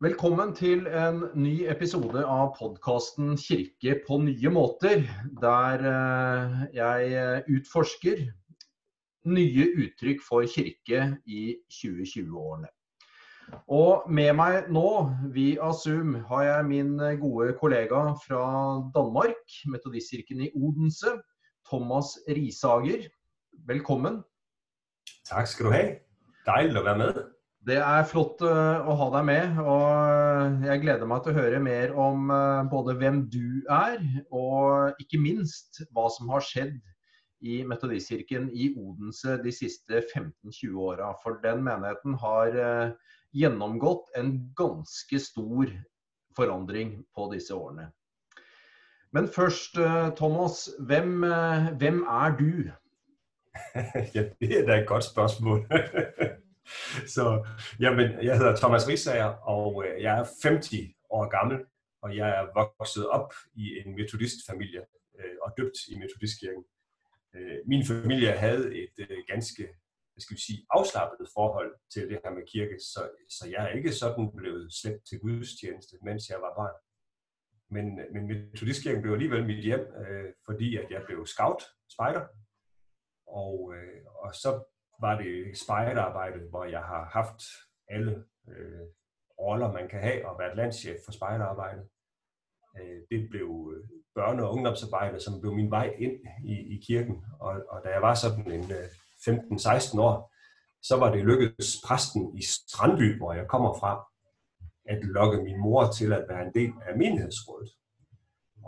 Velkommen til en ny episode av podkasten 'Kirke på nye måter', der eh, jeg eh, utforsker nye uttrykk for kirke i 2020-årene. Og med meg nå, via Zoom, har jeg min eh, gode kollega fra Danmark, Metodistkirken i Odense, Thomas Risager. Velkommen. Takk skal du ha. Deilig å være med. Det er flott eh, å ha deg med. og Jeg gleder meg til å høre mer om eh, både hvem du er, og ikke minst hva som har skjedd i Metodistkirken i Odense de siste 15-20 åra. For den menigheten har eh, gjennomgått en ganske stor forandring på disse årene. Men først, Thomas. Hvem, hvem er du? ja, det er da et godt spørsmål. Så jamen, jeg hedder Thomas Risager, og øh, jeg er 50 år gammel, og jeg er vokset op i en metodistfamilie øh, og døbt i metodistkirken. Øh, min familie havde et ganske hvad skal vi sige, afslappet forhold til det her med kirke, så, så jeg er ikke sådan blevet slæbt til gudstjeneste, mens jeg var barn. Men, men metodistkirken blev alligevel mit hjem, øh, fordi at jeg blev scout, spejder, og, øh, og så var det spejderarbejdet, hvor jeg har haft alle øh, roller, man kan have, og været landschef for spejderarbejdet. Øh, det blev øh, børne- og ungdomsarbejde, som blev min vej ind i, i kirken. Og, og da jeg var sådan en øh, 15-16 år, så var det lykkedes præsten i Strandby, hvor jeg kommer fra, at lokke min mor til at være en del af menighedsrådet.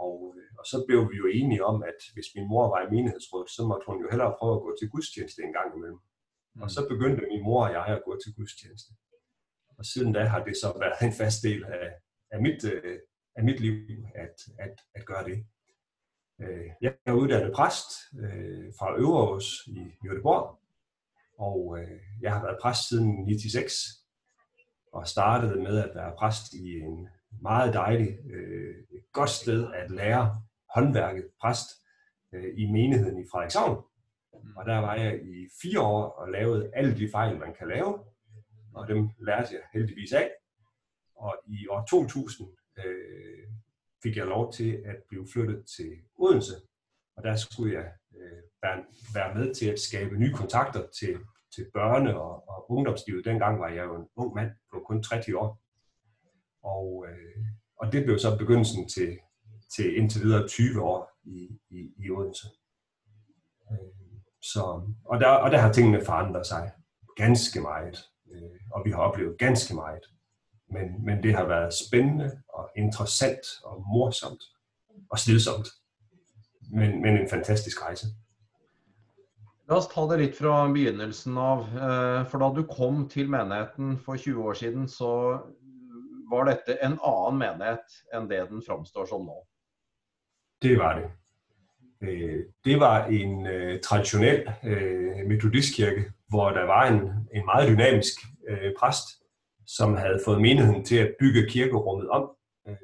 Og, øh, og så blev vi jo enige om, at hvis min mor var i menighedsrådet, så måtte hun jo hellere prøve at gå til gudstjeneste en gang imellem. Og så begyndte min mor og jeg at gå til gudstjeneste. Og siden da har det så været en fast del af, af, mit, øh, af mit liv at, at, at gøre det. Øh, jeg er uddannet præst øh, fra Øverås i Göteborg, og jeg har været præst siden 96 og startede med at være præst i en meget dejlig, et godt sted at lære håndværket præst i menigheden i Frederikshavn. Mm. Og der var jeg i fire år og lavede alle de fejl, man kan lave. Og dem lærte jeg heldigvis af. Og i år 2000 øh, fik jeg lov til at blive flyttet til Odense. Og der skulle jeg øh, være, være med til at skabe nye kontakter til, til børne- og, og ungdomslivet. Dengang var jeg jo en ung mand på kun 30 år. Og, øh, og det blev så begyndelsen til, til indtil videre 20 år i, i, i Odense. Øh, så, og, der, og der har tingene forandret sig ganske meget, øh, og vi har oplevet ganske meget. Men, men det har været spændende og interessant og morsomt og stillsomt. Men, men en fantastisk rejse. La oss ta det litt fra begynnelsen av. Eh, for da du kom til menigheten for 20 år siden, så var dette en annen menighet enn det den framstår som nå? Det var det. Øh, det var en øh, traditionel øh, metodistkirke, hvor der var en, en meget dynamisk øh, præst, som havde fået menigheden til at bygge kirkerummet om. Øh,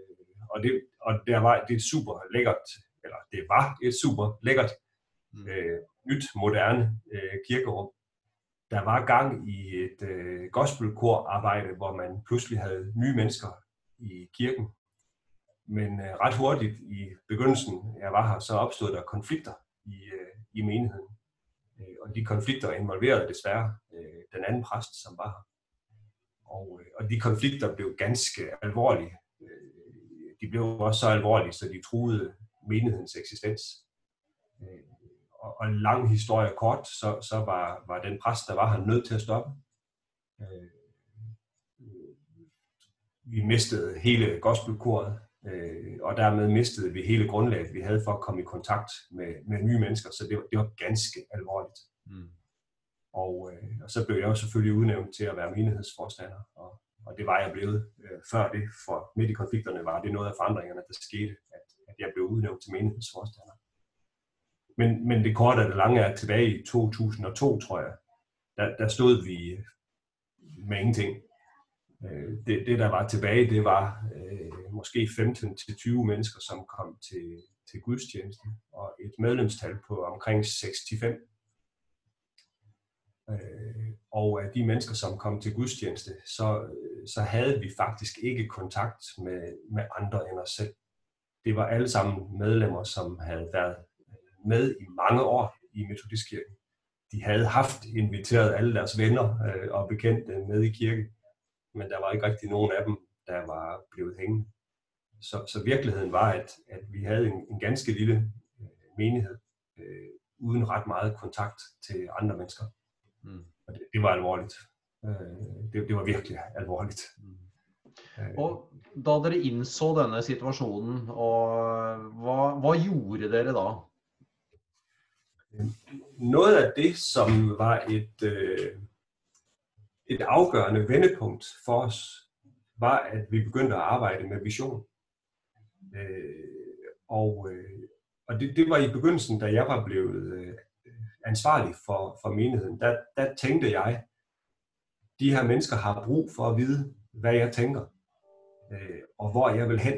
og det, og der var det super lækkert, eller det var et super lækkert, mm. øh, nyt, moderne øh, kirkerum. Der var gang i et øh, gospelkor-arbejde, hvor man pludselig havde nye mennesker i kirken, men øh, ret hurtigt i begyndelsen, jeg var her, så opstod der konflikter i, øh, i menigheden. Øh, og de konflikter involverede desværre øh, den anden præst, som var her. Og, øh, og de konflikter blev ganske alvorlige. Øh, de blev også så alvorlige, så de truede menighedens eksistens. Øh, og, og en lang historie kort, så, så var, var den præst, der var her, nødt til at stoppe. Øh, øh vi mistede hele gospelkoret, Øh, og dermed mistede vi hele grundlaget, vi havde for at komme i kontakt med, med nye mennesker, så det var, det var ganske alvorligt. Mm. Og, øh, og så blev jeg jo selvfølgelig udnævnt til at være menighedsforstander, og, og det var jeg blevet øh, før det, for midt i konflikterne var det noget af forandringerne, der skete, at, at jeg blev udnævnt til menighedsforstander. Men, men det korte og det lange er tilbage i 2002, tror jeg, der, der stod vi med ingenting. Øh, det, det, der var tilbage, det var øh, måske 15-20 mennesker, som kom til, til gudstjenesten, og et medlemstal på omkring 65. Øh, og af de mennesker, som kom til gudstjeneste, så, så havde vi faktisk ikke kontakt med, med andre end os selv. Det var alle sammen medlemmer, som havde været med i mange år i Metodistkirken. De havde haft inviteret alle deres venner øh, og bekendte med i kirken, men der var ikke rigtig nogen af dem, der var blevet hængende. Så, så virkeligheden var, at, at vi havde en, en ganske lille øh, menighed, øh, uden ret meget kontakt til andre mennesker. Mm. Og det, det var alvorligt. Øh, det, det var virkelig alvorligt. Mm. Øh. Og da dere indså denne situationen, og hvad, hvad gjorde dere da? Noget af det, som var et, øh, et afgørende vendepunkt for os, var, at vi begyndte at arbejde med vision. Øh, og øh, og det, det var i begyndelsen, da jeg var blevet øh, ansvarlig for, for menigheden. Der, der tænkte jeg, de her mennesker har brug for at vide, hvad jeg tænker, øh, og hvor jeg vil hen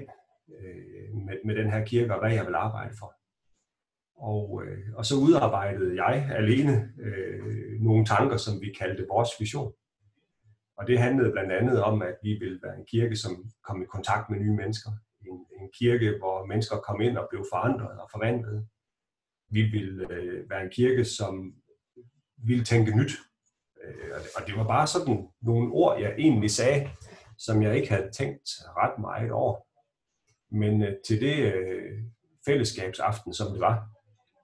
øh, med, med den her kirke, og hvad jeg vil arbejde for. Og, øh, og så udarbejdede jeg alene øh, nogle tanker, som vi kaldte vores vision. Og det handlede blandt andet om, at vi ville være en kirke, som kom i kontakt med nye mennesker. En, en kirke, hvor mennesker kom ind og blev forandret og forvandlet. Vi ville øh, være en kirke, som ville tænke nyt. Øh, og, det, var bare sådan nogle ord, jeg egentlig sagde, som jeg ikke havde tænkt ret meget over. Men øh, til det øh, fællesskabsaften, som det var,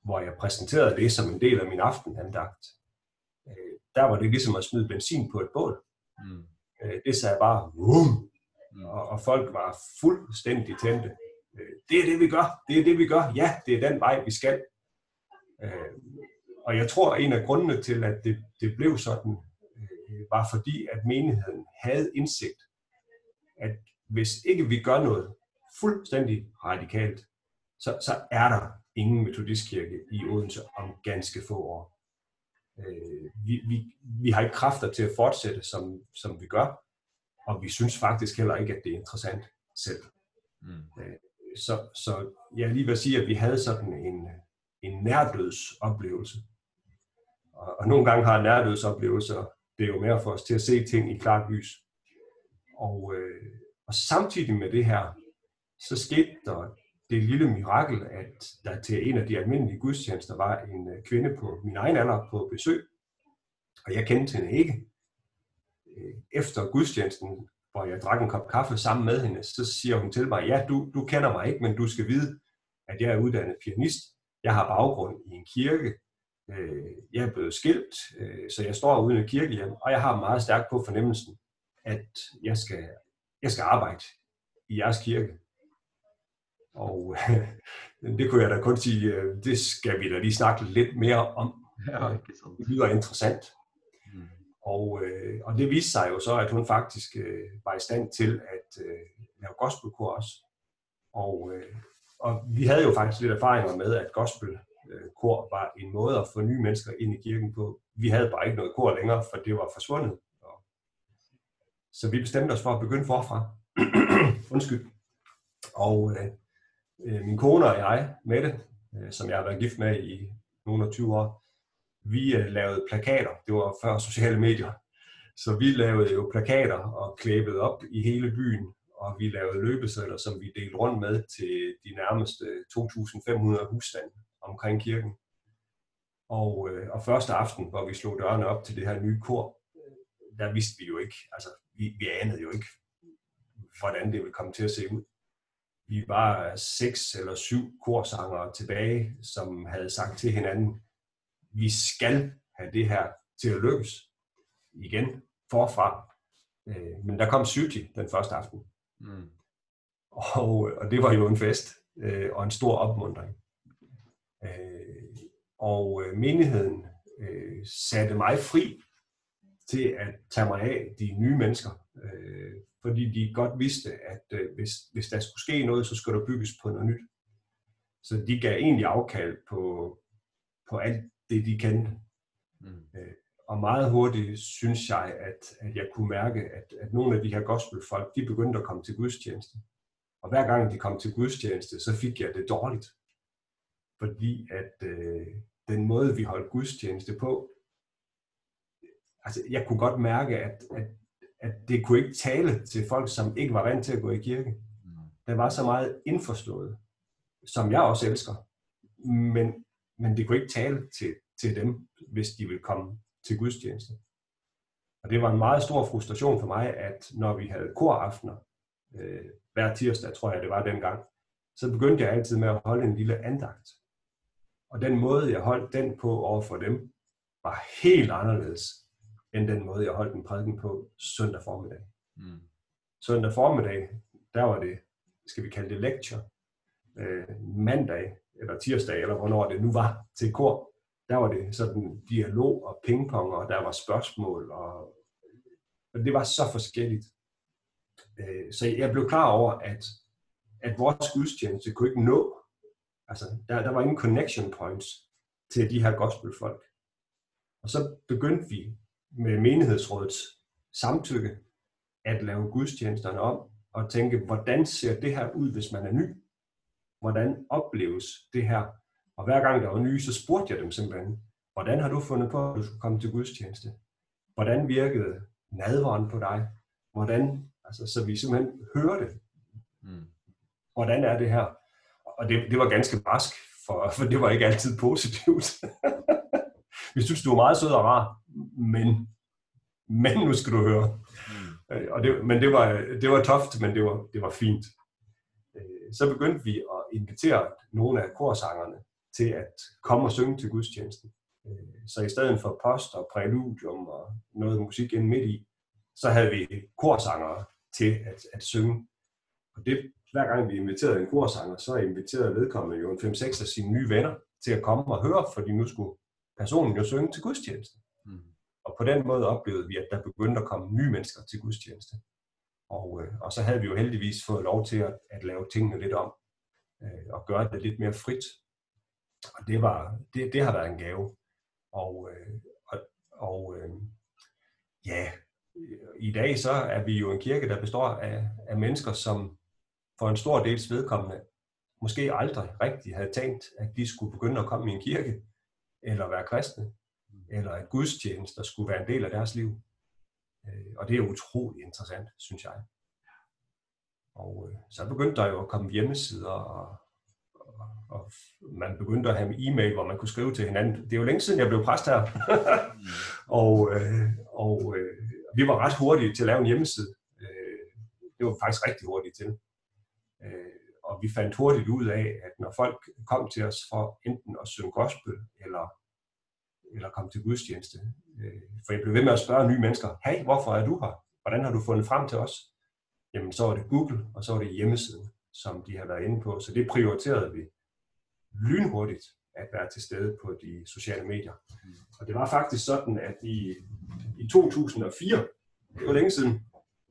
hvor jeg præsenterede det som en del af min aftenandagt, øh, der var det ligesom at smide benzin på et bål. Mm. Øh, det sagde bare, Vum! Mm. Og, og folk var fuldstændig tændte. Øh, det er det, vi gør. Det er det, vi gør. Ja, det er den vej, vi skal. Øh, og jeg tror, at en af grundene til, at det, det blev sådan, øh, var fordi, at menigheden havde indsigt, at hvis ikke vi gør noget fuldstændig radikalt, så, så er der ingen metodistkirke i Odense om ganske få år. Øh, vi, vi, vi har ikke kræfter til at fortsætte, som, som vi gør, og vi synes faktisk heller ikke, at det er interessant selv. Mm. Øh, så, så jeg lige vil sige, at vi havde sådan en, en nærdødsoplevelse. Og, og nogle gange har nærdødsoplevelser, det er jo mere for os til at se ting i klart lys. Og, øh, og samtidig med det her, så skete der det lille mirakel, at der til en af de almindelige gudstjenester var en øh, kvinde på min egen alder på besøg, og jeg kendte hende ikke. Øh, efter gudstjenesten, hvor jeg drak en kop kaffe sammen med hende, så siger hun til mig, ja, du, du kender mig ikke, men du skal vide, at jeg er uddannet pianist. Jeg har baggrund i en kirke. Øh, jeg er blevet skilt, så jeg står uden et kirkehjem, og jeg har meget stærkt på fornemmelsen, at jeg skal, jeg skal arbejde i jeres kirke. Og det kunne jeg da kun sige, øh, det skal vi da lige snakke lidt mere om. Ja, det lyder interessant. Mm. Og, øh, og det viste sig jo så, at hun faktisk øh, var i stand til at øh, lave gospelkor også. Og, øh, og vi havde jo faktisk lidt erfaringer med, at gospelkor var en måde at få nye mennesker ind i kirken på. Vi havde bare ikke noget kor længere, for det var forsvundet. Så vi bestemte os for at begynde forfra. Undskyld. Og øh, øh, min kone og jeg, Mette, øh, som jeg har været gift med i nogle af 20 år, vi øh, lavede plakater. Det var før sociale medier. Så vi lavede jo plakater og klæbede op i hele byen, og vi lavede løbesedler, som vi delte rundt med til de nærmeste 2.500 husstande omkring kirken. Og, øh, og første aften, hvor vi slog dørene op til det her nye kor, der vidste vi jo ikke, altså vi, vi anede jo ikke, hvordan det ville komme til at se ud vi var seks eller syv korsangere tilbage, som havde sagt til hinanden, vi skal have det her til at lykkes igen forfra. Øh, men der kom Syti den første aften. Mm. Og, og det var jo en fest øh, og en stor opmundring. Øh, og menigheden satte mig fri til at tage mig af de nye mennesker, fordi de godt vidste, at øh, hvis, hvis der skulle ske noget, så skulle der bygges på noget nyt. Så de gav egentlig afkald på, på alt det, de kendte. Mm. Øh, og meget hurtigt synes jeg, at, at jeg kunne mærke, at, at nogle af de her gospelfolk, de begyndte at komme til gudstjeneste. Og hver gang de kom til gudstjeneste, så fik jeg det dårligt. Fordi at øh, den måde, vi holdt gudstjeneste på, altså, jeg kunne godt mærke, at, at, at det kunne ikke tale til folk, som ikke var vant til at gå i kirke. Mm. Der var så meget indforstået, som jeg også elsker. Men, men det kunne ikke tale til, til dem, hvis de ville komme til gudstjeneste. Og det var en meget stor frustration for mig, at når vi havde koraftener, øh, hver tirsdag, tror jeg det var dengang, så begyndte jeg altid med at holde en lille andagt. Og den måde, jeg holdt den på over for dem, var helt anderledes, end den måde, jeg holdt den prædiken på søndag formiddag. Mm. Søndag formiddag, der var det, skal vi kalde det lecture, øh, mandag eller tirsdag, eller hvornår det nu var til kor, der var det sådan dialog og pingpong, og der var spørgsmål, og, og det var så forskelligt. Øh, så jeg blev klar over, at, at vores gudstjeneste kunne ikke nå, altså der, der var ingen connection points til de her gospelfolk. Og så begyndte vi med menighedsrådets samtykke at lave gudstjenesterne om og tænke, hvordan ser det her ud, hvis man er ny? Hvordan opleves det her? Og hver gang der var nye, så spurgte jeg dem simpelthen, hvordan har du fundet på, at du skulle komme til gudstjeneste? Hvordan virkede nadveren på dig? Hvordan, altså, så vi simpelthen hørte, mm. hvordan er det her? Og det, det var ganske barsk, for, for det var ikke altid positivt. vi synes, du var meget sød og rar, men, men nu skal du høre. Mm. Og det, men det var, det var toft, men det var, det var fint. Øh, så begyndte vi at invitere nogle af korsangerne til at komme og synge til gudstjenesten. Øh, så i stedet for post og præludium og noget musik ind midt i, så havde vi korsangere til at, at synge. Og det, hver gang vi inviterede en korsanger, så inviterede vedkommende jo en 5-6 af sine nye venner til at komme og høre, fordi nu skulle personen jo synge til gudstjeneste. Mm. Og på den måde oplevede vi, at der begyndte at komme nye mennesker til gudstjeneste. Og, øh, og så havde vi jo heldigvis fået lov til at, at lave tingene lidt om, øh, og gøre det lidt mere frit. Og det, var, det, det har været en gave. Og, øh, og, og øh, ja, i dag så er vi jo en kirke, der består af, af mennesker, som for en stor dels vedkommende måske aldrig rigtig havde tænkt, at de skulle begynde at komme i en kirke, eller være kristne, eller at gudstjenester skulle være en del af deres liv. Øh, og det er utrolig interessant, synes jeg. Og øh, så begyndte der jo at komme hjemmesider, og, og, og man begyndte at have en e-mail, hvor man kunne skrive til hinanden. Det er jo længe siden, jeg blev præst her. og øh, og vi var ret hurtige til at lave en hjemmeside. Det var faktisk rigtig hurtigt til. Og vi fandt hurtigt ud af, at når folk kom til os for enten at synge gospel, eller, eller komme til gudstjeneste, øh, for jeg blev ved med at spørge nye mennesker, hey, hvorfor er du her? Hvordan har du fundet frem til os? Jamen, så var det Google, og så var det hjemmesiden, som de har været inde på. Så det prioriterede vi lynhurtigt at være til stede på de sociale medier. Og det var faktisk sådan, at i, i 2004, det var længe siden,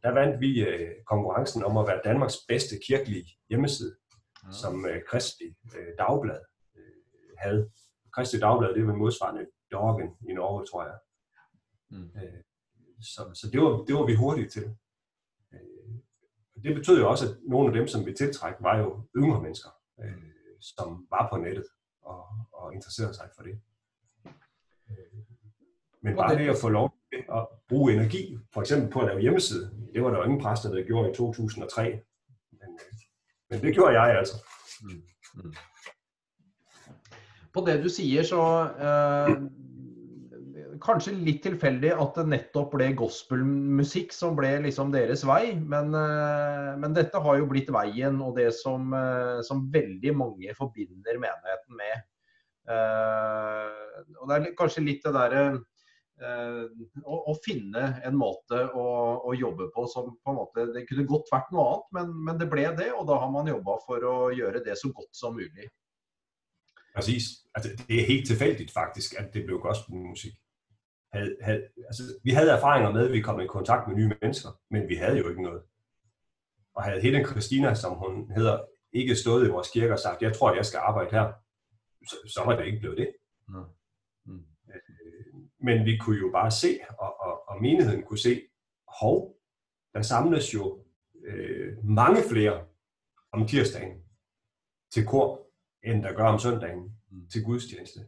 der vandt vi øh, konkurrencen om at være Danmarks bedste kirkelige hjemmeside, ja. som øh, Kristi øh, Dagblad øh, havde. Kristi Dagblad, det var modsvarende Dorgen i Norge, tror jeg. Mm. Øh, så så det, var, det var vi hurtigt til. Øh, det betød jo også, at nogle af dem, som vi tiltræk, var jo yngre mennesker, øh, som var på nettet og, og interesserede sig for det. Øh, men bare det at få lov at bruge energi, for eksempel på at lave hjemmeside, det var der jo ingen præster, der gjorde i 2003. Men, øh, men det gjorde jeg altså. Mm. Mm. På det du siger, så eh, Kanskje litt tilfeldig at det nettopp ble gospelmusikk som ble liksom deres vei. Men, øh, men dette har jo blitt veien og det som, som veldig mange forbinder menigheten med. Eh, og det er kanskje litt det derre å, å, finne en måte å, å, jobbe på som på en måte Det kunne godt vært noe annet, men, men det ble det. Og da har man jobba for å gjøre det så godt som mulig. Præcis. Altså, det er helt tilfældigt faktisk, at det blev gospelmusik. Had, altså, vi havde erfaringer med, at vi kom i kontakt med nye mennesker, men vi havde jo ikke noget. Og havde Helen Christina, som hun hedder, ikke stået i vores kirke og sagt, jeg tror, jeg skal arbejde her, så, så var det ikke blevet det. Mm. Men vi kunne jo bare se, og, og, og menigheden kunne se, hov, der samles jo øh, mange flere om tirsdagen til kor, end der gør om søndagen mm. til gudstjeneste.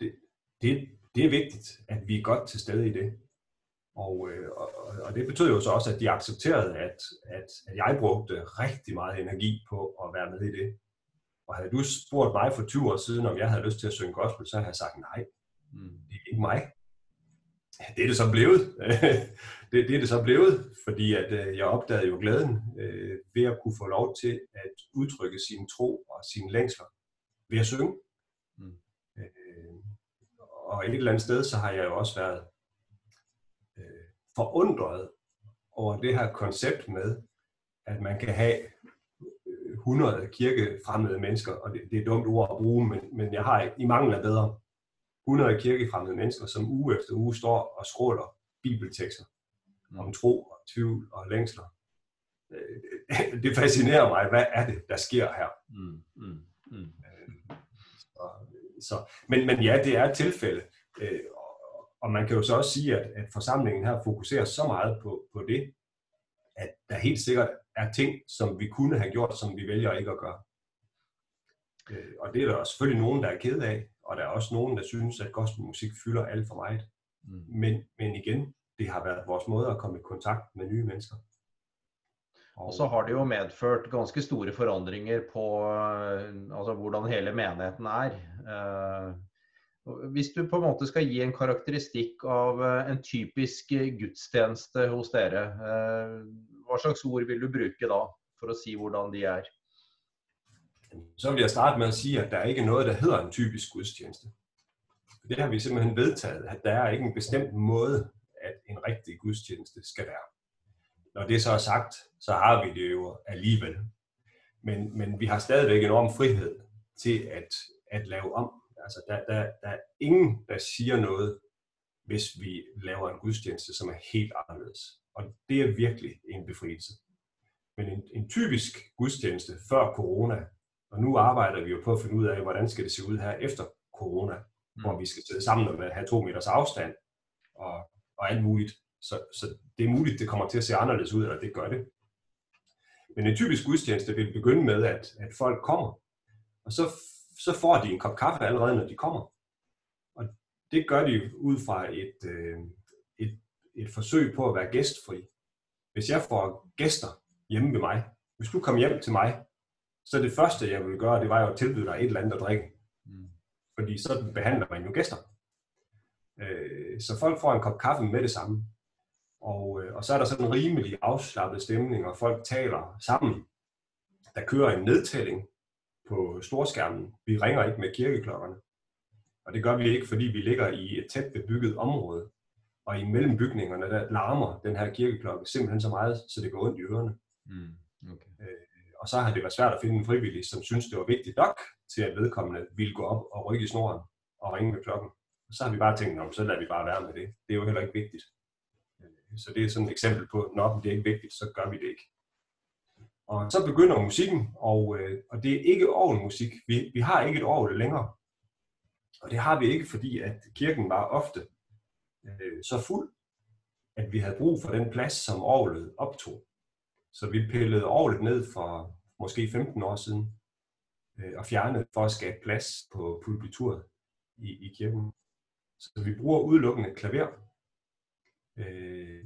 Det, det, det er vigtigt, at vi er godt til stede i det. Og, øh, og, og det betød jo så også, at de accepterede, at, at, at jeg brugte rigtig meget energi på at være med i det. Og havde du spurgt mig for 20 år siden, om jeg havde lyst til at synge gospel, så havde jeg sagt nej. Mm. Det er ikke mig. Det er det så blevet. det, det er det så blevet, fordi at øh, jeg opdagede jo glæden øh, ved at kunne få lov til at udtrykke sin tro og sine længsler ved at synge. Mm. Øh, og et eller andet sted, så har jeg jo også været øh, forundret over det her koncept med, at man kan have 100 kirkefremmede mennesker, og det, det er et dumt ord at bruge, men, men jeg har i mangel af bedre 100 kirkefremmede mennesker, som uge efter uge står og skråler bibeltekster mm. om tro og tvivl og længsler. Øh, det fascinerer mig, hvad er det, der sker her? Mm. Mm. Mm. Øh, så, så, men, men ja, det er et tilfælde. Øh, og man kan jo så også sige, at, at forsamlingen her fokuserer så meget på, på det, at der helt sikkert er ting, som vi kunne have gjort, som vi vælger ikke at gøre. Og det er der selvfølgelig nogen, der er ked af, og der er også nogen, der synes, at gospelmusik fylder alt for meget. Mm. Men, men igen, det har været vores måde at komme i kontakt med nye mennesker. Og, og så har det jo medført ganske store forandringer på øh, altså, hvordan hele menigheden er. Uh, hvis du på en måte skal gi en karakteristikk av uh, en typisk gudstjeneste hos dere, hva slags ord vil du bruke da for å si hvordan de er? Så vil jeg starte med at sige, at der er ikke noget, der hedder en typisk gudstjeneste. Det har vi simpelthen vedtaget, at der er ikke en bestemt måde, at en rigtig gudstjeneste skal være. Når det så er sagt, så har vi det jo alligevel. Men, men vi har stadigvæk enorm frihed til at, at lave om. Altså, der, der, der er ingen, der siger noget, hvis vi laver en gudstjeneste, som er helt anderledes. Og det er virkelig en befrielse. Men en, en typisk gudstjeneste før corona, og nu arbejder vi jo på at finde ud af, hvordan skal det se ud her efter corona, mm. hvor vi skal sidde sammen og have to meters afstand og, og alt muligt. Så, så det er muligt, det kommer til at se anderledes ud, eller det gør det. Men en typisk gudstjeneste vil begynde med, at, at folk kommer, og så, så får de en kop kaffe allerede, når de kommer. Og det gør de ud fra et, øh, et, et forsøg på at være gæstfri. Hvis jeg får gæster hjemme ved mig, hvis du kommer hjem til mig, så det første, jeg ville gøre, det var jo at tilbyde dig et eller andet at drikke. Mm. Fordi så behandler man jo gæster. Øh, så folk får en kop kaffe med det samme. Og, øh, og så er der sådan en rimelig afslappet stemning, og folk taler sammen. Der kører en nedtælling på storskærmen. Vi ringer ikke med kirkeklokkerne. Og det gør vi ikke, fordi vi ligger i et tæt bebygget område. Og imellem bygningerne, der larmer den her kirkeklokke simpelthen så meget, så det går ondt i ørerne. Mm. Okay. Øh, og så har det været svært at finde en frivillig, som synes, det var vigtigt nok til, at vedkommende ville gå op og rykke i snoren og ringe med klokken. Og så har vi bare tænkt, om så lader vi bare være med det. Det er jo heller ikke vigtigt. Øh, så det er sådan et eksempel på, når det er ikke vigtigt, så gør vi det ikke. Og så begynder musikken, og, øh, og det er ikke orgelmusik. Vi, vi har ikke et orgel længere. Og det har vi ikke, fordi at kirken var ofte øh, så fuld, at vi havde brug for den plads, som orgelet optog. Så vi pillede året ned for måske 15 år siden øh, og fjernede for at skabe plads på pulpituret i, i kirken. Så vi bruger udelukkende klaver. Øh,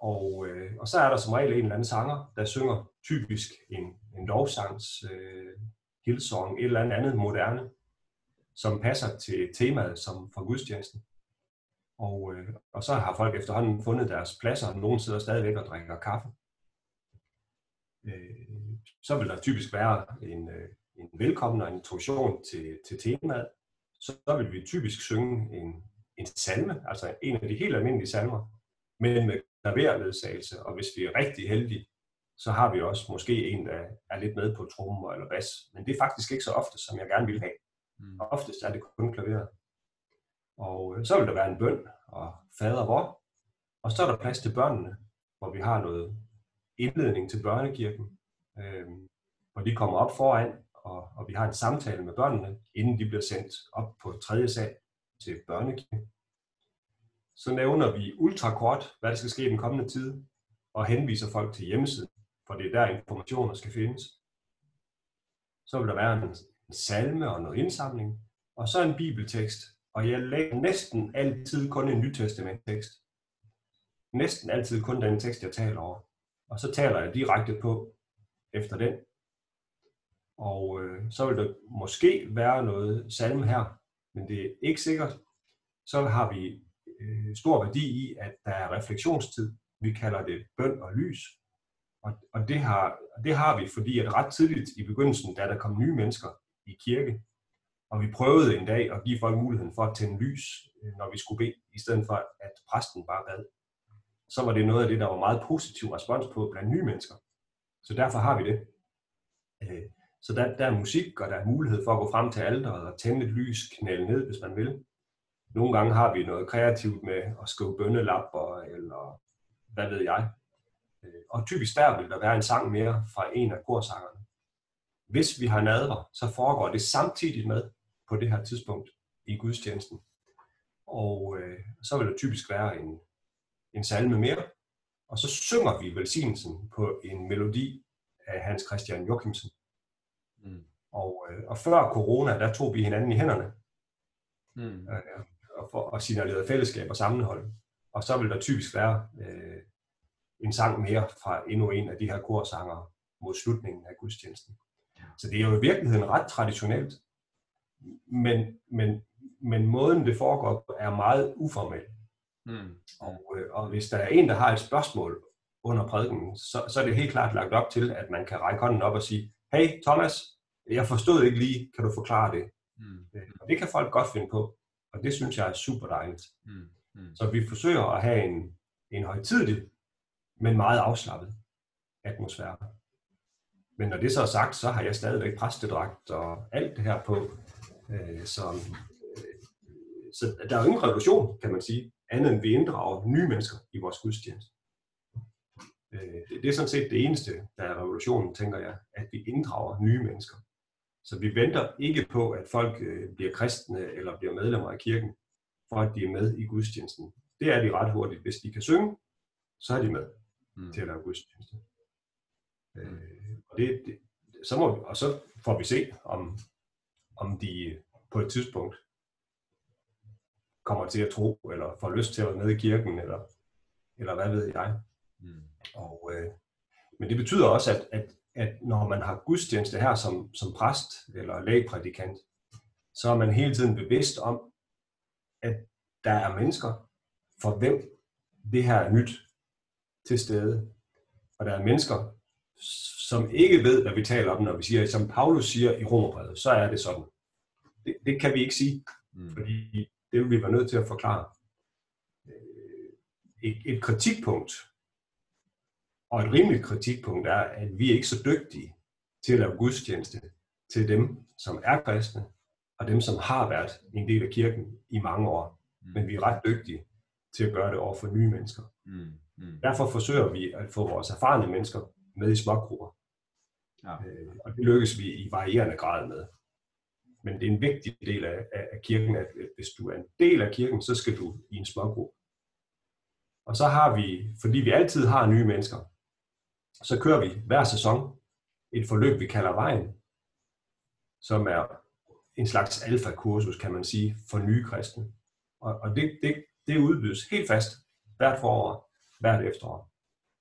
og, øh, og så er der som regel en eller anden sanger, der synger typisk en, en lovsangs, øh, Hillsong, et eller andet andet moderne, som passer til temaet som fra gudstjenesten. Og, øh, og så har folk efterhånden fundet deres pladser, og nogen sidder stadigvæk og drikker kaffe øh, så vil der typisk være en, øh, en velkommen og en introduktion til, til temaet. Så vil vi typisk synge en, en salme, altså en af de helt almindelige salmer, men med klaverledsagelse, og hvis vi er rigtig heldige, så har vi også måske en, der er lidt med på trommer eller bas. Men det er faktisk ikke så ofte, som jeg gerne vil have. Mm. Oftest er det kun klaveret. Og øh, så vil der være en bøn og fader hvor. Og så er der plads til børnene, hvor vi har noget indledning til børnekirken, øh, hvor de kommer op foran, og, og vi har en samtale med børnene, inden de bliver sendt op på tredje sal til børnekirken. Så nævner vi ultrakort, hvad der skal ske i den kommende tid, og henviser folk til hjemmesiden, for det er der informationer skal findes. Så vil der være en, en salme og noget indsamling, og så en bibeltekst. Og jeg lægger næsten altid kun en nytestamentekst. næsten altid kun den tekst, jeg taler over. Og så taler jeg direkte på efter den. Og øh, så vil der måske være noget salme her, men det er ikke sikkert. Så har vi øh, stor værdi i, at der er refleksionstid. Vi kalder det bøn og lys. Og, og det, har, det har vi, fordi at ret tidligt i begyndelsen, da der kom nye mennesker i kirke, og vi prøvede en dag at give folk muligheden for at tænde lys, øh, når vi skulle bede, i stedet for at præsten bare bad. Så var det noget af det, der var meget positiv respons på blandt nye mennesker. Så derfor har vi det. Øh, så der, der er musik, og der er mulighed for at gå frem til alderet og tænde et lys, knæle ned, hvis man vil. Nogle gange har vi noget kreativt med at skrive bønnelapper, eller hvad ved jeg. Øh, og typisk der vil der være en sang mere fra en af korsangerne. Hvis vi har nadver, så foregår det samtidig med på det her tidspunkt i gudstjenesten. Og øh, så vil der typisk være en, en salme mere, og så synger vi velsignelsen på en melodi af Hans Christian Joachimsen. Mm. Og, øh, og før corona, der tog vi hinanden i hænderne mm. øh, og, for, og signalerede fællesskab og sammenhold. Og så vil der typisk være øh, en sang mere fra endnu en af de her korsanger mod slutningen af gudstjenesten. Så det er jo i virkeligheden ret traditionelt, men, men, men måden det foregår på er meget uformel. Mm. Og, øh, og hvis der er en, der har et spørgsmål under prædiken, så, så er det helt klart lagt op til, at man kan række hånden op og sige, hey Thomas, jeg forstod ikke lige, kan du forklare det? Mm. Øh, og det kan folk godt finde på, og det synes jeg er super dejligt. Mm. Mm. Så vi forsøger at have en, en højtidlig, men meget afslappet atmosfære. Men når det så er sagt, så har jeg stadigvæk præstedragt og alt det her på. Øh, som, øh, så der er jo ingen revolution, kan man sige, andet end vi inddrager nye mennesker i vores gudstjeneste. Øh, det er sådan set det eneste, der er revolutionen, tænker jeg, at vi inddrager nye mennesker. Så vi venter ikke på, at folk øh, bliver kristne eller bliver medlemmer af kirken, for at de er med i gudstjenesten. Det er de ret hurtigt. Hvis de kan synge, så er de med mm. til at lave gudstjeneste. Øh, og, det, det, så må, og så får vi se, om, om de på et tidspunkt kommer til at tro, eller får lyst til at være med i kirken, eller, eller hvad ved jeg. Mm. Og, øh, men det betyder også, at, at, at når man har gudstjeneste her som, som præst eller lægprædikant, så er man hele tiden bevidst om, at der er mennesker, for hvem det her er nyt til stede. Og der er mennesker, som ikke ved, hvad vi taler om, når vi siger, som Paulus siger i Romerbrevet, så er det sådan. Det, det kan vi ikke sige, mm. fordi det vil vi være nødt til at forklare. Øh, et, et kritikpunkt, og et rimeligt kritikpunkt er, at vi er ikke så dygtige til at lave gudstjeneste til dem, som er kristne, og dem, som har været en del af kirken i mange år. Mm. Men vi er ret dygtige til at gøre det over for nye mennesker. Mm. Mm. Derfor forsøger vi at få vores erfarne mennesker med i smågrupper. Ja. Øh, og det lykkes vi i varierende grad med. Men det er en vigtig del af, af, af kirken, at hvis du er en del af kirken, så skal du i en smågruppe. Og så har vi, fordi vi altid har nye mennesker, så kører vi hver sæson et forløb, vi kalder Vejen, som er en slags alfa-kursus, kan man sige, for nye kristne. Og, og det, det, det udbydes helt fast hvert forår, hvert efterår.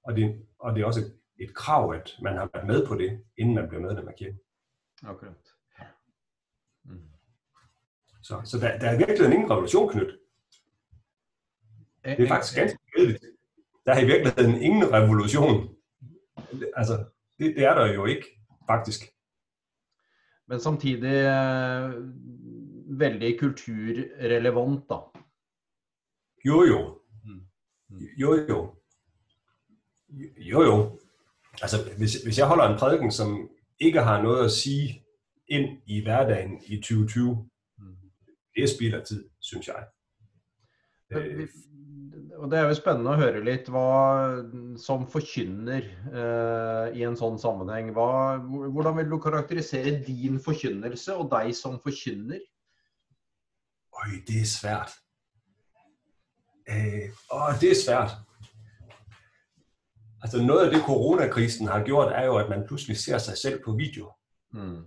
Og det, og det er også et krav, at man har været med på det, inden man bliver medlem af kirken. Okay. Mm. Så, så der, der er virkelig ingen revolution knyttet. Det er faktisk ganske kedeligt. Der er i virkeligheden ingen revolution. Altså, det, det er der jo ikke, faktisk. Men samtidig eh, veldig kulturrelevant, da. Jo, jo. Mm. Jo, jo. Jo, jo altså hvis, hvis jeg holder en prædiken, som ikke har noget at sige ind i hverdagen i 2020, mm. det er spild af tid, synes jeg. Øh, og det er jo spændende at høre lidt, hvad som forkynner uh, i en sådan sammenhæng. Hva, hvordan vil du karakterisere din forkynnelse og dig som forkynner? Øj, det er svært. Uh, åh, det er svært. Altså noget af det, coronakrisen har gjort, er jo, at man pludselig ser sig selv på video. Mm.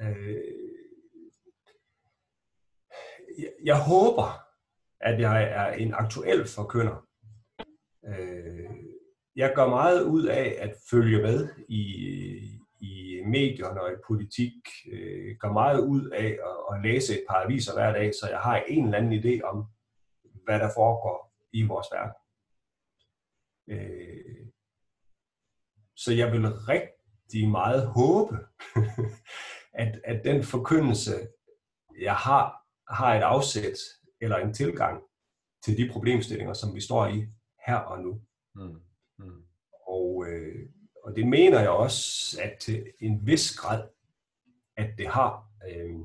Øh, jeg, jeg håber, at jeg er en aktuel forkynder. Øh, jeg gør meget ud af at følge med i, i medierne og i politik. Øh, gør meget ud af at, at læse et par aviser hver dag, så jeg har en eller anden idé om, hvad der foregår i vores verden. Øh, så jeg vil rigtig meget håbe, at, at den forkyndelse, jeg har, har et afsæt eller en tilgang til de problemstillinger, som vi står i her og nu. Mm. Mm. Og, øh, og det mener jeg også, at til en vis grad, at det har. Øh,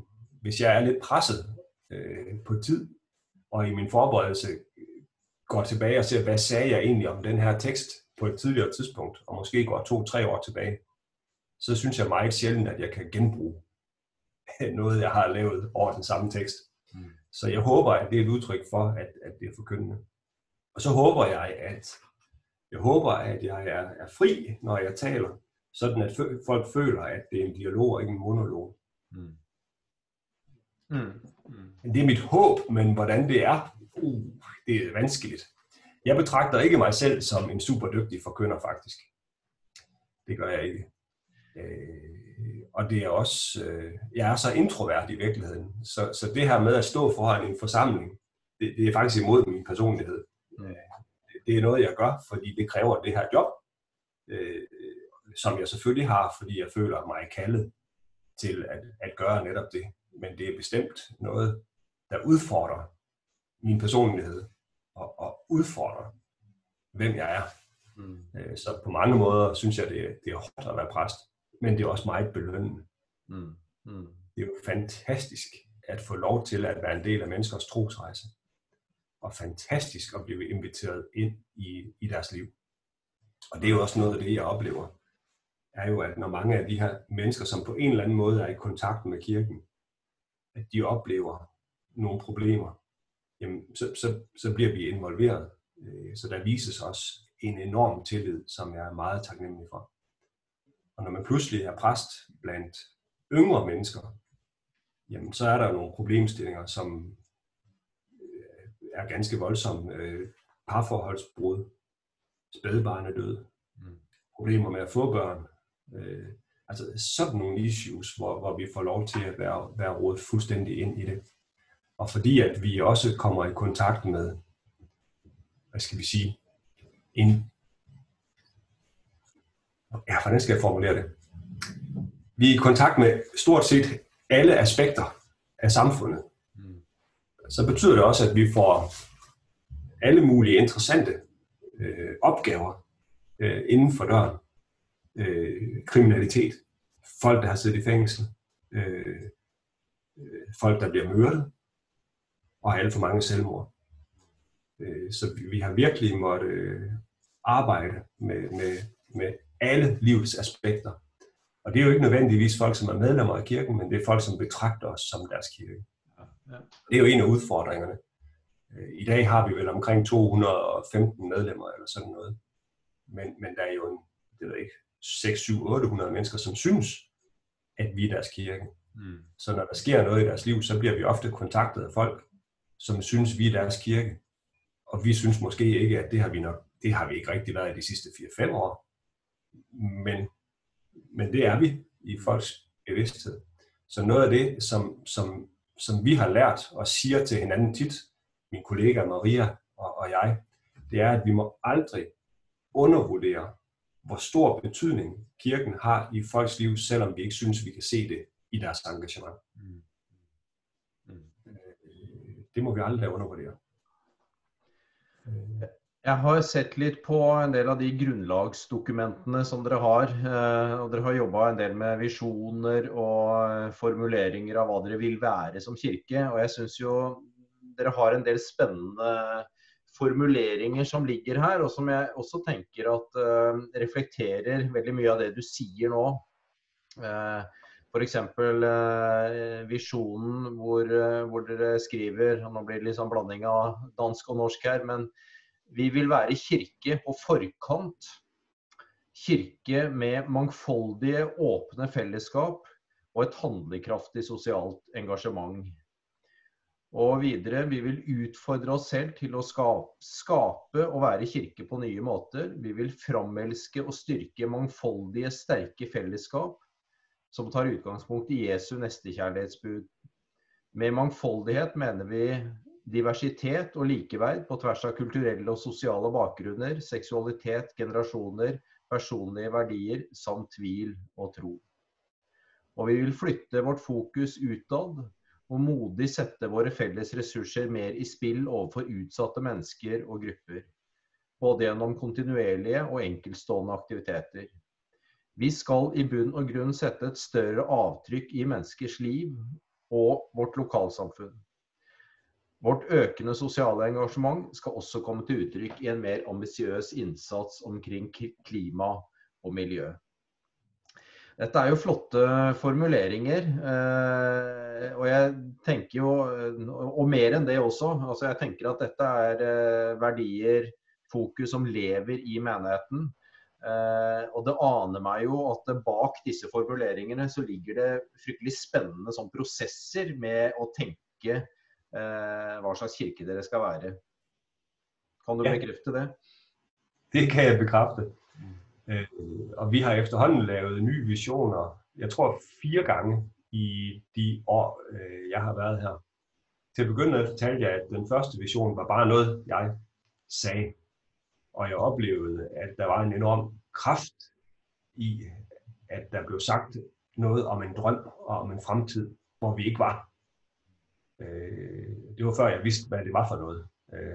hvis jeg er lidt presset øh, på tid, og i min forberedelse går tilbage og ser, hvad sagde jeg egentlig om den her tekst på et tidligere tidspunkt, og måske går to-tre år tilbage, så synes jeg meget sjældent, at jeg kan genbruge noget, jeg har lavet over den samme tekst. Mm. Så jeg håber, at det er et udtryk for, at, at det er forkyndende. Og så håber jeg, at jeg håber, at jeg er, er fri, når jeg taler, sådan at folk føler, at det er en dialog og ikke en monolog. Mm. Mm. Mm. Det er mit håb, men hvordan det er, uh, det er vanskeligt. Jeg betragter ikke mig selv som en super dygtig forkynder, faktisk. Det gør jeg ikke. Øh, og det er også, øh, jeg er så introvert i virkeligheden, så, så det her med at stå foran en forsamling, det, det er faktisk imod min personlighed. Mm. Øh, det er noget, jeg gør, fordi det kræver det her job, øh, som jeg selvfølgelig har, fordi jeg føler mig kaldet til at, at gøre netop det. Men det er bestemt noget, der udfordrer min personlighed og, og udfordrer, hvem jeg er. Mm. Øh, så på mange måder synes jeg, det, det er hårdt at være præst, men det er også meget belønnende. Mm. Mm. Det er jo fantastisk at få lov til at være en del af menneskers trosrejse og fantastisk at blive inviteret ind i, i deres liv. Og det er jo også noget af det, jeg oplever, er jo, at når mange af de her mennesker, som på en eller anden måde er i kontakt med kirken, at de oplever nogle problemer, jamen, så, så, så bliver vi involveret. Øh, så der vises også en enorm tillid, som jeg er meget taknemmelig for. Og når man pludselig er præst blandt yngre mennesker, jamen, så er der nogle problemstillinger, som er ganske voldsom. Øh, parforholdsbrud, spædbarnedød, mm. problemer med at få børn. Øh, altså sådan nogle issues, hvor, hvor vi får lov til at være, være rådet fuldstændig ind i det. Og fordi at vi også kommer i kontakt med, hvad skal vi sige, en, ja, hvordan skal jeg formulere det? Vi er i kontakt med stort set alle aspekter af samfundet så betyder det også, at vi får alle mulige interessante øh, opgaver øh, inden for døren. Øh, kriminalitet, folk, der har siddet i fængsel, øh, folk, der bliver myrdet, og alt for mange selvmord. Øh, så vi, vi har virkelig måttet øh, arbejde med, med, med alle livets aspekter. Og det er jo ikke nødvendigvis folk, som er medlemmer af kirken, men det er folk, som betragter os som deres kirke. Det er jo en af udfordringerne. Øh, I dag har vi vel omkring 215 medlemmer eller sådan noget. Men, men der er jo en, det ved ikke, 6, 7, 800 mennesker, som synes, at vi er deres kirke. Mm. Så når der sker noget i deres liv, så bliver vi ofte kontaktet af folk, som synes, vi er deres kirke. Og vi synes måske ikke, at det har vi nok, det har vi ikke rigtig været i de sidste 4-5 år. Men, men det er vi i folks bevidsthed. Så noget af det, som, som som vi har lært og siger til hinanden tit, min kollega Maria og, og jeg, det er, at vi må aldrig undervurdere, hvor stor betydning kirken har i folks liv, selvom vi ikke synes, vi kan se det i deres engagement. Mm. Mm. Det må vi aldrig undervurdere. Jeg har sett litt på en del av de grunnlagsdokumentene som dere har. Eh, og dere har jobba en del med visjoner og eh, formuleringer av hva dere vil være som kirke. Og jeg syns jo dere har en del spennende formuleringer som ligger her, og som jeg også tenker at eh, reflekterer veldig mye av det du sier nå. F.eks. Uh, visjonen hvor, hvor, dere skriver og Nå blir det litt sånn blanding av dansk og norsk her. men vi vil være kirke på forkant. Kirke med mangfoldige, åpne fellesskap og et handlekraftig sosialt engasjement. Og videre, vi vil utfordre oss selv til å skape og være kirke på nye måter. Vi vil framelske og styrke mangfoldige, sterke fellesskap som tar utgangspunkt i Jesu nestekjærlighetsbud. Med mangfoldighet mener vi diversitet og likeverd på tvers av kulturelle og sosiale bakgrunner, seksualitet, generasjoner, personlige verdier samt tvil og tro. Og vi vil flytte vårt fokus utad og modig sette våre felles ressurser mer i spill overfor utsatte mennesker og grupper. Både gjennom kontinuerlige og enkeltstående aktiviteter. Vi skal i bunn og grunn sette et større avtrykk i menneskers liv og vårt lokalsamfunn. Vårt økende sosiale engasjement skal også komme til uttrykk i en mer ambisiøs innsats omkring klima og miljø. Dette er jo flotte formuleringer. Eh, og jeg tenker jo eh, Og mer enn det også. Altså jeg tenker at dette er eh, verdier, fokus, som lever i menigheten. Eh, og det aner meg jo at bak disse formuleringene så ligger det fryktelig spennende sånn prosesser med å tenke hva slags kirke dere skal være. Kan du bekrefte det? Det kan jeg bekrefte. Øh, og vi har efterhånden lavet nye visioner, jeg tror fire gange i de år, øh, jeg har været her. Til at begynde med fortalte jeg, at den første vision var bare noget, jeg sagde. Og jeg oplevede, at der var en enorm kraft i, at der blev sagt noget om en drøm og om en fremtid, hvor vi ikke var. Øh, det var før jeg vidste, hvad det var for noget.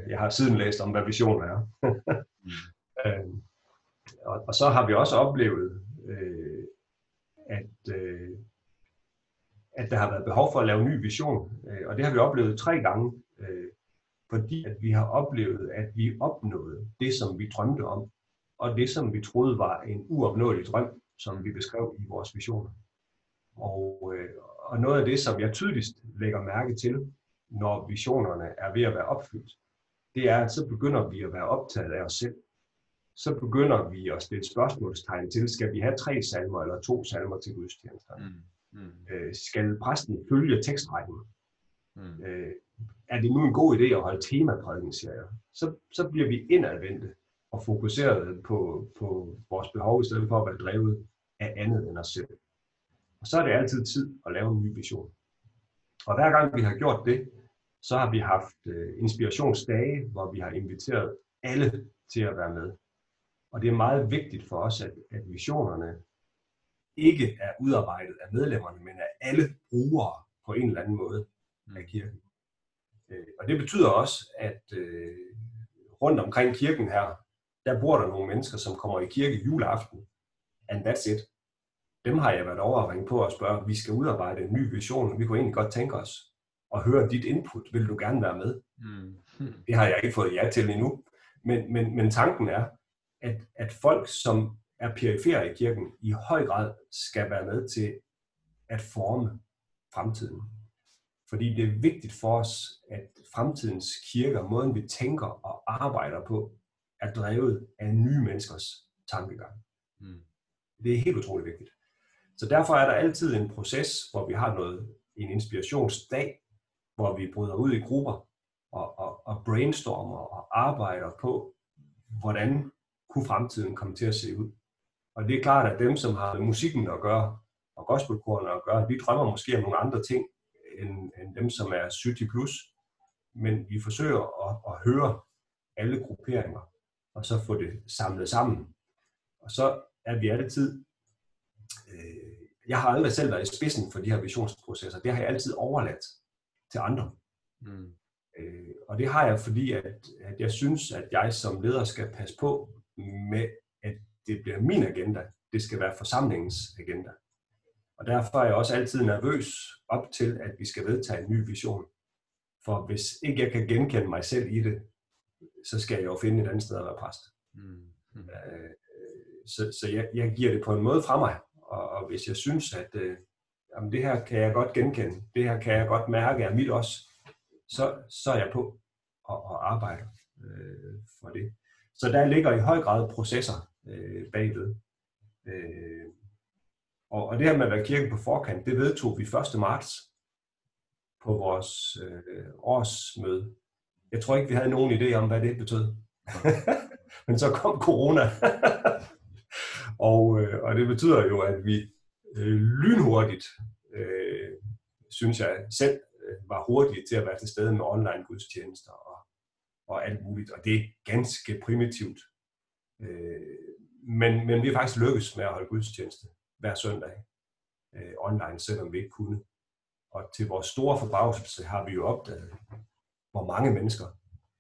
Jeg har siden læst om, hvad visioner er. mm. og, og så har vi også oplevet, øh, at, øh, at der har været behov for at lave en ny vision. Øh, og det har vi oplevet tre gange, øh, fordi at vi har oplevet, at vi opnåede det, som vi drømte om, og det, som vi troede var en uopnåelig drøm, som vi beskrev i vores visioner. Og, øh, og noget af det, som jeg tydeligst lægger mærke til, når visionerne er ved at være opfyldt, det er, at så begynder vi at være optaget af os selv så begynder vi at stille spørgsmålstegn til, skal vi have tre salmer eller to salmer til gudstjenesterne? Mm. Mm. Øh, skal præsten følge tekstrækken? Mm. Øh, er det nu en god idé at holde temaprædikenserier? Så, så bliver vi indadvendte og fokuseret på, på vores behov, i stedet for at være drevet af andet end os selv. Og så er det altid tid at lave en ny vision. Og hver gang vi har gjort det, så har vi haft øh, inspirationsdage, hvor vi har inviteret alle til at være med. Og det er meget vigtigt for os, at, at visionerne ikke er udarbejdet af medlemmerne, men af alle brugere på en eller anden måde af kirken. Øh, og det betyder også, at øh, rundt omkring kirken her, der bor der nogle mennesker, som kommer i kirke juleaften, and that's it. Dem har jeg været over at ringe på og spørge, vi skal udarbejde en ny vision, vi kunne egentlig godt tænke os at høre dit input. Vil du gerne være med? Mm. Det har jeg ikke fået ja til endnu. Men, men, men tanken er, at, at folk, som er perifere i kirken, i høj grad skal være med til at forme fremtiden. Fordi det er vigtigt for os, at fremtidens kirker, måden vi tænker og arbejder på, er drevet af nye menneskers tankegang. Mm. Det er helt utroligt vigtigt. Så derfor er der altid en proces, hvor vi har noget, en inspirationsdag, hvor vi bryder ud i grupper og, og, og brainstormer og arbejder på, hvordan kunne fremtiden komme til at se ud. Og det er klart, at dem, som har med musikken at gøre, og gospelkorene at gøre, vi drømmer måske om nogle andre ting, end, end dem, som er 70 plus. Men vi forsøger at, at høre alle grupperinger, og så få det samlet sammen. Og så er vi altid... Øh, jeg har aldrig selv været i spidsen for de her visionsprocesser. Det har jeg altid overladt til andre. Mm. Øh, og det har jeg, fordi at, at jeg synes, at jeg som leder skal passe på med, at det bliver min agenda. Det skal være forsamlingens agenda. Og derfor er jeg også altid nervøs op til, at vi skal vedtage en ny vision. For hvis ikke jeg kan genkende mig selv i det, så skal jeg jo finde et andet sted at være præst. Mm. Mm. Så, så jeg, jeg giver det på en måde fra mig. Og, hvis jeg synes, at øh, jamen det her kan jeg godt genkende, det her kan jeg godt mærke er mit også, så, så er jeg på og, og arbejder øh, for det. Så der ligger i høj grad processer øh, bagved. Øh, og, og det her med at være kirke på forkant, det vedtog vi 1. marts. på vores øh, årsmøde. Jeg tror ikke, vi havde nogen idé om, hvad det betød. Men så kom corona. og, øh, og det betyder jo, at vi øh, lynhurtigt, øh, synes jeg selv, øh, var hurtige til at være til stede med online gudstjenester og, og alt muligt. Og det er ganske primitivt. Øh, men, men vi har faktisk lykkes med at holde gudstjeneste hver søndag øh, online, selvom vi ikke kunne. Og til vores store forbavselse har vi jo opdaget, hvor mange mennesker,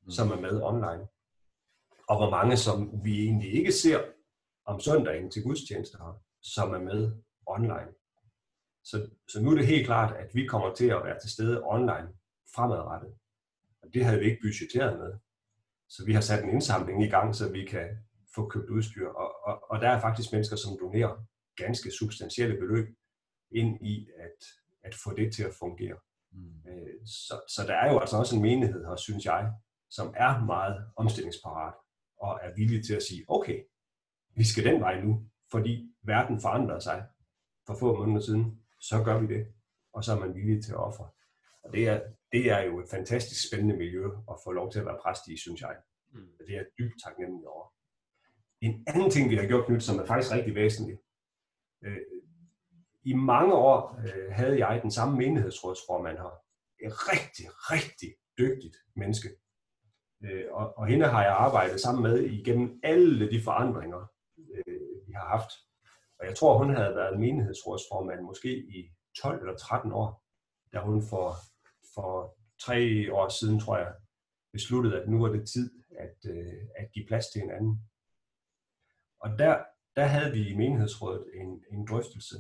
som er med online. Og hvor mange, som vi egentlig ikke ser om søndagen til gudstjenester, som er med online. Så, så nu er det helt klart, at vi kommer til at være til stede online fremadrettet. Og det havde vi ikke budgetteret med. Så vi har sat en indsamling i gang, så vi kan få købt udstyr. Og, og, og der er faktisk mennesker, som donerer ganske substantielle beløb ind i at, at få det til at fungere. Mm. Øh, så, så der er jo altså også en menighed her, synes jeg, som er meget omstillingsparat og er villig til at sige, okay, vi skal den vej nu, fordi verden forandrer sig for få måneder siden, så gør vi det, og så er man villig til at ofre. Og det er, det er jo et fantastisk spændende miljø at få lov til at være præst i, synes jeg. Mm. Det er dybt taknemmelig over. En anden ting, vi har gjort nyt, som er faktisk rigtig væsentlig. Øh, I mange år øh, havde jeg den samme menighedsrådsformand her. Et rigtig, rigtig dygtigt menneske. Øh, og, og hende har jeg arbejdet sammen med igennem alle de forandringer, Øh, vi har haft. Og jeg tror, hun havde været menighedsrådsformand måske i 12 eller 13 år, da hun for, for tre år siden, tror jeg, besluttede, at nu var det tid at, øh, at give plads til hinanden. Og der, der havde vi i menighedsrådet en, en drøftelse.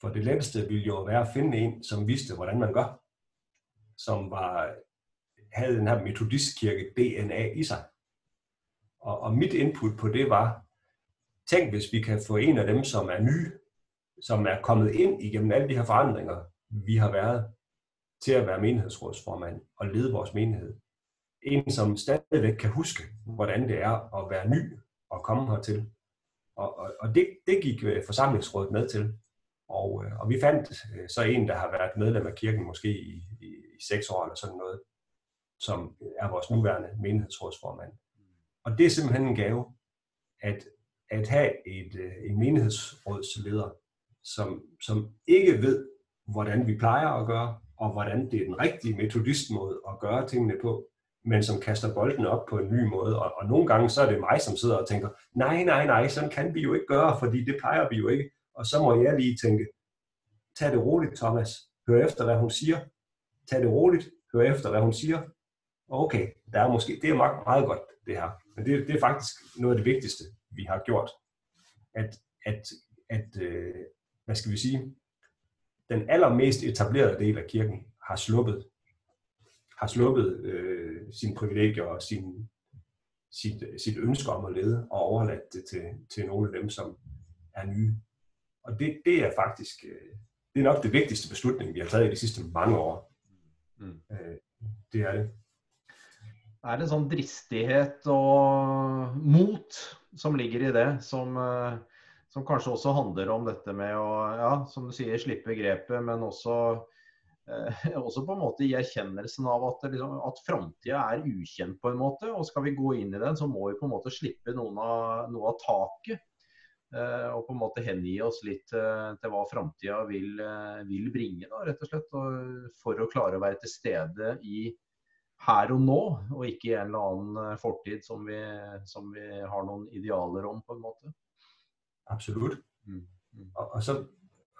For det letteste ville jo være at finde en, som vidste, hvordan man gør. Som var, havde den her metodistkirke DNA i sig. Og, og mit input på det var, tænk hvis vi kan få en af dem, som er ny, som er kommet ind igennem alle de her forandringer, vi har været, til at være menighedsrådsformand og lede vores menighed. En, som stadigvæk kan huske, hvordan det er at være ny og komme hertil. Og, og, og det, det gik øh, forsamlingsrådet med til. Og, øh, og vi fandt øh, så en, der har været medlem af kirken måske i, i, i seks år eller sådan noget, som er vores nuværende menighedsrådsformand. Og det er simpelthen en gave, at, at have et, øh, en menighedsrådsleder, som, som ikke ved, hvordan vi plejer at gøre, og hvordan det er den rigtige metodistmåde at gøre tingene på, men som kaster bolden op på en ny måde. Og, og nogle gange så er det mig, som sidder og tænker, nej, nej, nej, sådan kan vi jo ikke gøre, fordi det plejer vi jo ikke. Og så må jeg lige tænke, tag det roligt, Thomas. Hør efter, hvad hun siger. Tag det roligt. Hør efter, hvad hun siger. Okay, der er måske, det er meget, meget godt, det her. Men det, det er faktisk noget af det vigtigste, vi har gjort. At, at, at øh, hvad skal vi sige, den allermest etablerede del af kirken har sluppet har sluppet øh, sine privilegier og sin, sit, sit ønske om at lede og overladt det til, til nogle af dem, som er nye. Og det, det er faktisk øh, det er nok det vigtigste beslutning, vi har taget i de sidste mange år. Mm. Øh, det er det. Er en sånn dristighet og mot som ligger i det, som, eh, som kanskje også handler om dette med å, ja, som du sier, slippe grepet, men også Eh, også på en måte i erkjennelsen av at, liksom, at framtida er ukjent på en måte. Og skal vi gå inn i den, så må vi på en måte slippe noen av, noe av taket. Eh, og på en måte hengi oss litt eh, til hva framtida vil, eh, vil, bringe, da, rett og slett. Og for å klare å være til stede i her og nå, og ikke i en eller annen eh, fortid som vi, som vi har noen idealer om, på en måte. Absolutt. Mm. Mm. Og, og, så,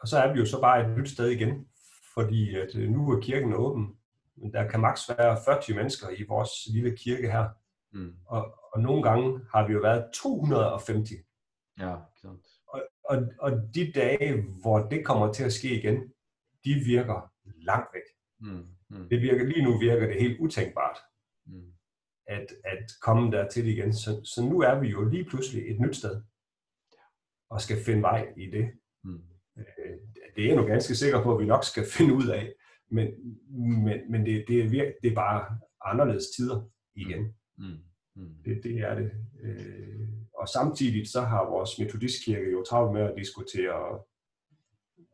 og så er vi jo så bare et nytt sted igjen fordi at øh, nu er kirken åben, men der kan maks være 40 mennesker i vores lille kirke her. Mm. Og, og nogle gange har vi jo været 250. Ja, klart. Og, og, og de dage, hvor det kommer til at ske igen, de virker langt væk. Mm. Mm. Det virker, lige nu virker det helt utænkbart, mm. at, at komme der til igen. Så, så nu er vi jo lige pludselig et nyt sted, og skal finde vej i det. Mm. Øh, det er jeg nu ganske sikker på, at vi nok skal finde ud af. Men, men, men det, det, er virke, det er bare anderledes tider igen. Mm. Mm. Det, det er det. Øh, og samtidig så har vores metodistkirke jo travlt med at diskutere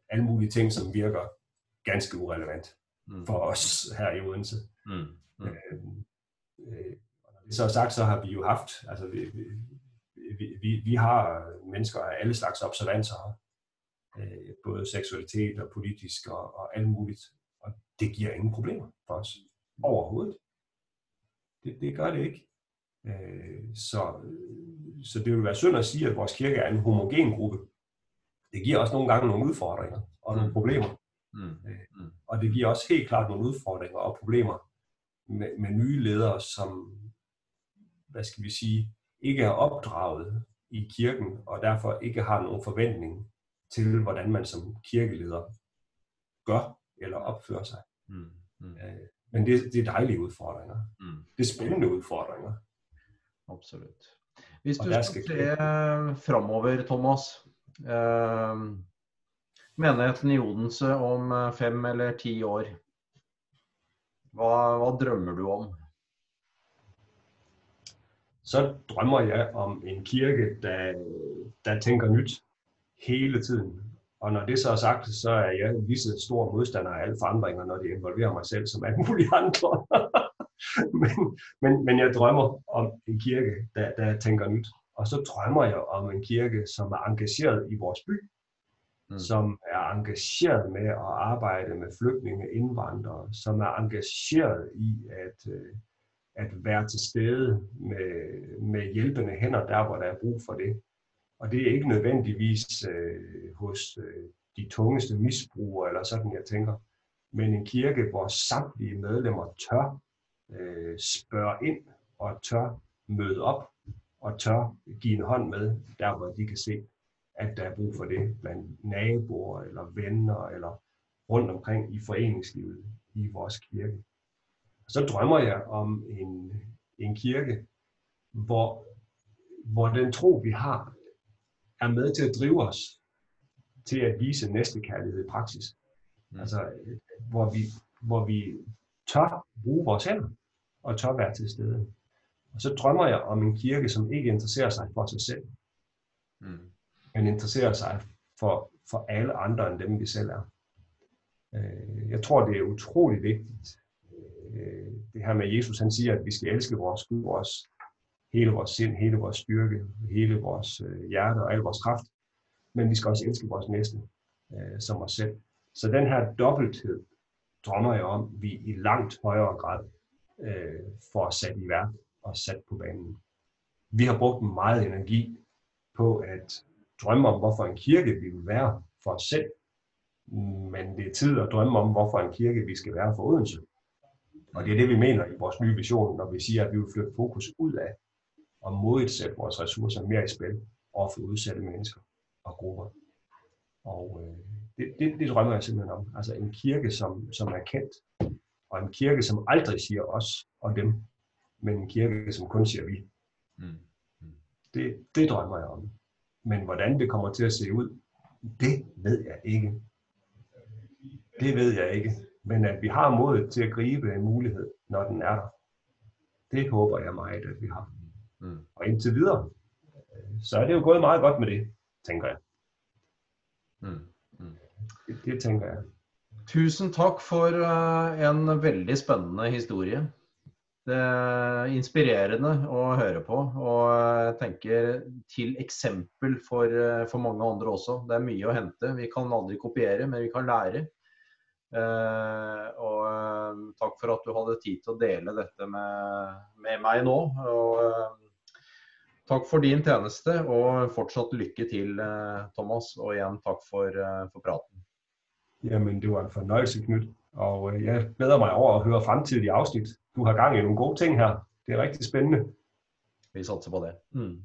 alle mulige ting, som virker ganske urelevant. Mm. for os her i Odense. Mm. Mm. Øh, øh, når det så er sagt, så har vi jo haft, altså vi, vi, vi, vi har mennesker af alle slags observanser. Øh, både seksualitet og politisk og, og alt muligt. Og det giver ingen problemer for os. Overhovedet. Det, det gør det ikke. Øh, så, så det vil være synd at sige, at vores kirke er en homogen gruppe. Det giver også nogle gange nogle udfordringer og nogle mm. problemer. Mm. Øh, mm. Og det giver også helt klart nogle udfordringer og problemer med, med nye ledere, som, hvad skal vi sige, ikke er opdraget i kirken, og derfor ikke har nogen forventning til, hvordan man som kirkeleder gør eller opfører sig. Mm. Mm. Øh, men det, det er dejlige udfordringer. Mm. Det er spændende udfordringer. Absolut. Hvis du skal se fremover, Thomas, eh, menigheten i Odense om eh, fem eller ti år, Hva, hva drømmer du om? Så drømmer jeg om en kirke, der, der tænker nyt hele tiden. Og når det så er sagt, så er jeg lige så stor modstander af alle forandringer, når det involverer mig selv som alle mulige andre. men, men, men jeg drømmer om en kirke, der, der tænker nyt. Og så drømmer jeg om en kirke, som er engageret i vores by, mm. som er engageret med at arbejde med flygtninge, indvandrere, som er engageret i at, øh, at være til stede med, med hjælpende hænder der, hvor der er brug for det. Og det er ikke nødvendigvis øh, hos øh, de tungeste misbrugere eller sådan, jeg tænker, men en kirke, hvor samtlige medlemmer tør øh, spørge ind og tør møde op og tør give en hånd med, der hvor de kan se, at der er brug for det blandt naboer eller venner eller rundt omkring i foreningslivet i vores kirke. Så drømmer jeg om en, en kirke, hvor, hvor den tro, vi har, er med til at drive os til at vise næstekærlighed i praksis. Mm. Altså, hvor vi, hvor vi tør bruge vores hænder og tør være til stede. Og så drømmer jeg om en kirke, som ikke interesserer sig for sig selv, mm man interesserer sig for, for alle andre end dem, vi selv er. Øh, jeg tror, det er utrolig vigtigt, øh, det her med Jesus, han siger, at vi skal elske vores Gud, vores, hele vores sind, hele vores styrke, hele vores øh, hjerte og al vores kraft, men vi skal også elske vores næste som os selv. Så den her dobbelthed drømmer jeg om, vi i langt højere grad øh, får sat i værk og sat på banen. Vi har brugt meget energi på at drømme om, hvorfor en kirke vi vil være for os selv, men det er tid at drømme om, hvorfor en kirke vi skal være for Odense. Og det er det, vi mener i vores nye vision, når vi siger, at vi vil flytte fokus ud af og modigt sætte vores ressourcer mere i spil over for udsatte mennesker og grupper. Og øh, det, det, det drømmer jeg simpelthen om. Altså en kirke, som, som er kendt, og en kirke, som aldrig siger os og dem, men en kirke, som kun siger vi. Mm. Mm. Det, det drømmer jeg om. Men hvordan det kommer til at se ud, det ved jeg ikke. Det ved jeg ikke. Men at vi har modet til at gribe en mulighed, når den er der, det håber jeg meget, at vi har. Mm. Og indtil videre, så er det jo gået meget godt med det, tænker jeg. Mm. Mm. Det, det tænker jeg. Tusen takk for eh, en veldig spennende historie. Det er inspirerende å høre på, og jeg tenker til eksempel for, eh, for mange andre også. Det er mye å hente. Vi kan aldri kopiere, men vi kan lære. Eh, og takk for at du hadde tid til å dele dette med, med meg nå. Og, takk for din tjeneste, og fortsatt lykke til, Thomas. Og igjen takk for, for praten. Jamen, det var en fornøyelse, Knut. Og øh, jeg glæder mig over at høre fremtidige afsnit. Du har gang i nogle gode ting her. Det er rigtig spændende. Vi satser på det. Mm.